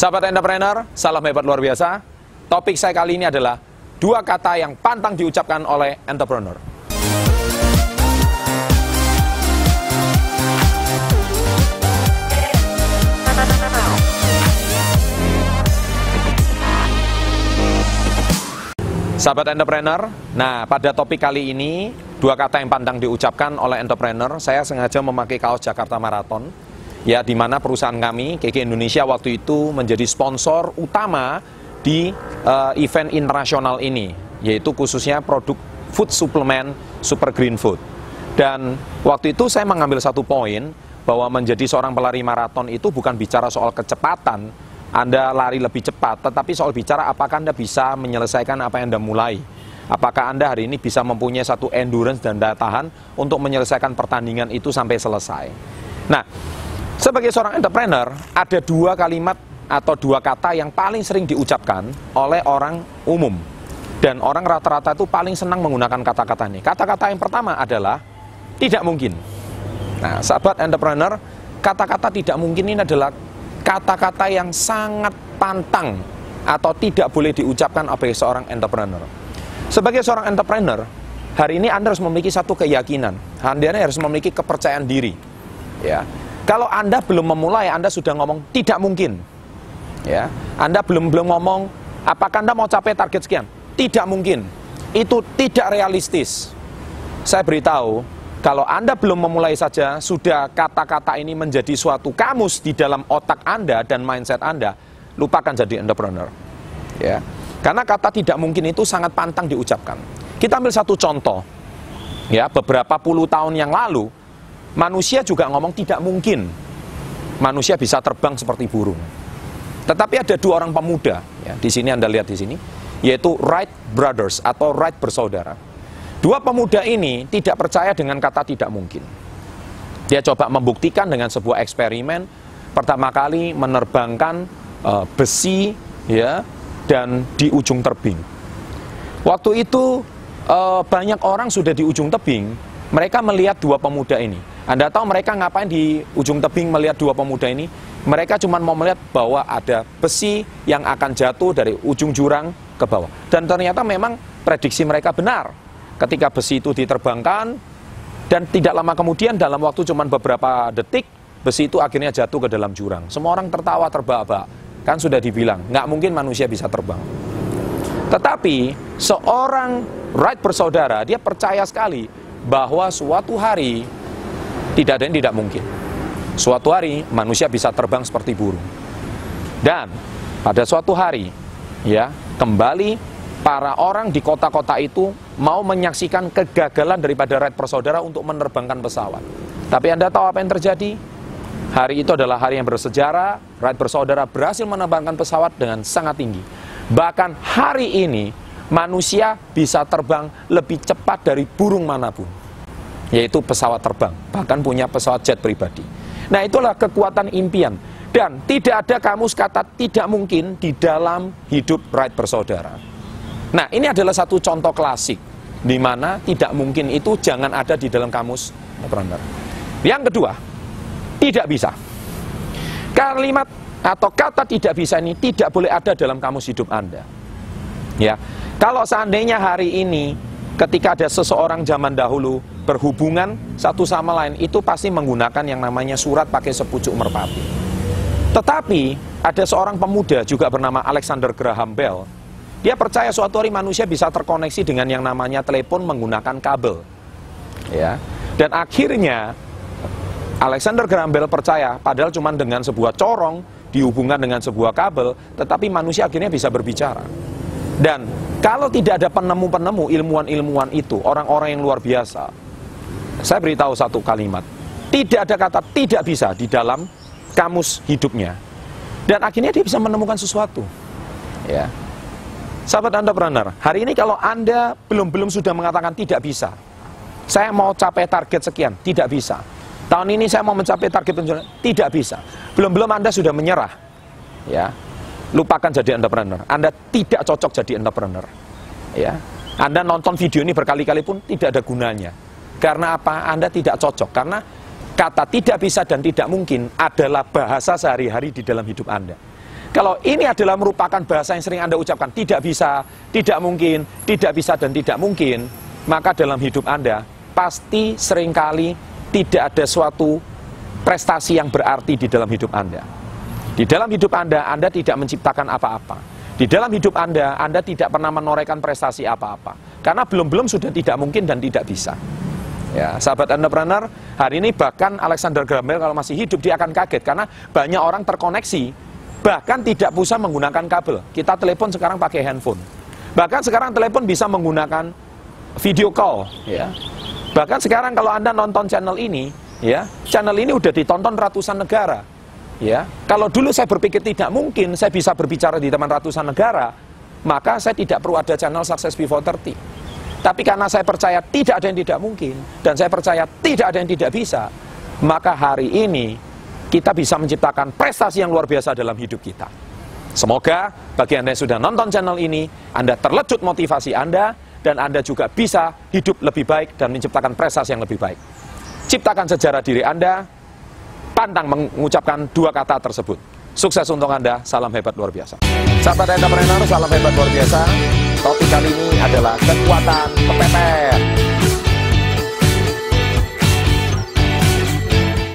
Sahabat entrepreneur, salam hebat luar biasa. Topik saya kali ini adalah dua kata yang pantang diucapkan oleh entrepreneur. Sahabat entrepreneur, nah pada topik kali ini dua kata yang pantang diucapkan oleh entrepreneur, saya sengaja memakai kaos Jakarta Marathon ya di mana perusahaan kami KK Indonesia waktu itu menjadi sponsor utama di uh, event internasional ini, yaitu khususnya produk food supplement Super Green Food. Dan waktu itu saya mengambil satu poin bahwa menjadi seorang pelari maraton itu bukan bicara soal kecepatan, anda lari lebih cepat, tetapi soal bicara apakah Anda bisa menyelesaikan apa yang Anda mulai. Apakah Anda hari ini bisa mempunyai satu endurance dan daya tahan untuk menyelesaikan pertandingan itu sampai selesai. Nah, sebagai seorang entrepreneur, ada dua kalimat atau dua kata yang paling sering diucapkan oleh orang umum. Dan orang rata-rata itu paling senang menggunakan kata-kata ini. Kata-kata yang pertama adalah tidak mungkin. Nah, sahabat entrepreneur, kata-kata tidak mungkin ini adalah kata-kata yang sangat pantang atau tidak boleh diucapkan oleh seorang entrepreneur. Sebagai seorang entrepreneur, hari ini Anda harus memiliki satu keyakinan. Anda harus memiliki kepercayaan diri. Ya. Kalau Anda belum memulai, Anda sudah ngomong tidak mungkin. Ya. Anda belum belum ngomong apakah Anda mau capai target sekian? Tidak mungkin. Itu tidak realistis. Saya beritahu, kalau Anda belum memulai saja, sudah kata-kata ini menjadi suatu kamus di dalam otak Anda dan mindset Anda, lupakan jadi entrepreneur. Ya. Karena kata tidak mungkin itu sangat pantang diucapkan. Kita ambil satu contoh. Ya, beberapa puluh tahun yang lalu, manusia juga ngomong tidak mungkin manusia bisa terbang seperti burung. Tetapi ada dua orang pemuda, ya, di sini Anda lihat di sini, yaitu Wright Brothers atau Wright bersaudara Dua pemuda ini tidak percaya dengan kata tidak mungkin. Dia coba membuktikan dengan sebuah eksperimen. Pertama kali menerbangkan uh, besi ya dan di ujung tebing. Waktu itu uh, banyak orang sudah di ujung tebing, mereka melihat dua pemuda ini. Anda tahu mereka ngapain di ujung tebing melihat dua pemuda ini? Mereka cuma mau melihat bahwa ada besi yang akan jatuh dari ujung jurang ke bawah. Dan ternyata memang prediksi mereka benar ketika besi itu diterbangkan dan tidak lama kemudian dalam waktu cuma beberapa detik besi itu akhirnya jatuh ke dalam jurang. Semua orang tertawa terbahak-bahak. Kan sudah dibilang, nggak mungkin manusia bisa terbang. Tetapi seorang Wright bersaudara, dia percaya sekali bahwa suatu hari tidak ada yang tidak mungkin. Suatu hari manusia bisa terbang seperti burung. Dan pada suatu hari, ya kembali para orang di kota-kota itu mau menyaksikan kegagalan daripada Red Persaudara untuk menerbangkan pesawat. Tapi Anda tahu apa yang terjadi? Hari itu adalah hari yang bersejarah, Red Persaudara berhasil menerbangkan pesawat dengan sangat tinggi. Bahkan hari ini, manusia bisa terbang lebih cepat dari burung mana pun. Yaitu pesawat terbang, bahkan punya pesawat jet pribadi. Nah itulah kekuatan impian. Dan tidak ada kamus kata tidak mungkin di dalam hidup Wright bersaudara. Nah ini adalah satu contoh klasik di mana tidak mungkin itu jangan ada di dalam kamus entrepreneur. Yang kedua, tidak bisa. Kalimat atau kata tidak bisa ini tidak boleh ada dalam kamus hidup Anda. Ya. Kalau seandainya hari ini ketika ada seseorang zaman dahulu berhubungan satu sama lain itu pasti menggunakan yang namanya surat pakai sepucuk merpati. Tetapi ada seorang pemuda juga bernama Alexander Graham Bell dia percaya suatu hari manusia bisa terkoneksi dengan yang namanya telepon menggunakan kabel. Ya. Dan akhirnya Alexander Graham Bell percaya padahal cuma dengan sebuah corong dihubungkan dengan sebuah kabel, tetapi manusia akhirnya bisa berbicara. Dan kalau tidak ada penemu-penemu ilmuwan-ilmuwan itu, orang-orang yang luar biasa, saya beritahu satu kalimat, tidak ada kata tidak bisa di dalam kamus hidupnya. Dan akhirnya dia bisa menemukan sesuatu. Ya. Sahabat entrepreneur, hari ini kalau Anda belum-belum sudah mengatakan tidak bisa, saya mau capai target sekian, tidak bisa. Tahun ini saya mau mencapai target penjualan, tidak bisa. Belum-belum Anda sudah menyerah. Ya. Lupakan jadi entrepreneur. Anda tidak cocok jadi entrepreneur. Ya. Anda nonton video ini berkali-kali pun tidak ada gunanya. Karena apa? Anda tidak cocok. Karena kata tidak bisa dan tidak mungkin adalah bahasa sehari-hari di dalam hidup Anda. Kalau ini adalah merupakan bahasa yang sering Anda ucapkan, tidak bisa, tidak mungkin, tidak bisa dan tidak mungkin, maka dalam hidup Anda pasti sering kali tidak ada suatu prestasi yang berarti di dalam hidup Anda. Di dalam hidup Anda, Anda tidak menciptakan apa-apa. Di dalam hidup Anda, Anda tidak pernah menorehkan prestasi apa-apa. Karena belum-belum sudah tidak mungkin dan tidak bisa. Ya, sahabat entrepreneur, hari ini bahkan Alexander Graham Bell kalau masih hidup dia akan kaget karena banyak orang terkoneksi bahkan tidak bisa menggunakan kabel. Kita telepon sekarang pakai handphone. Bahkan sekarang telepon bisa menggunakan video call, ya. Bahkan sekarang kalau Anda nonton channel ini, ya, channel ini udah ditonton ratusan negara. Ya, kalau dulu saya berpikir tidak mungkin saya bisa berbicara di teman ratusan negara, maka saya tidak perlu ada channel Success Before 30. Tapi karena saya percaya tidak ada yang tidak mungkin, dan saya percaya tidak ada yang tidak bisa, maka hari ini kita bisa menciptakan prestasi yang luar biasa dalam hidup kita. Semoga bagi Anda yang sudah nonton channel ini, Anda terlecut motivasi Anda, dan Anda juga bisa hidup lebih baik dan menciptakan prestasi yang lebih baik. Ciptakan sejarah diri Anda, pantang mengucapkan dua kata tersebut. Sukses untuk Anda, salam hebat luar biasa. Sahabat entrepreneur, salam hebat luar biasa. Topik kali ini adalah kekuatan kepepet.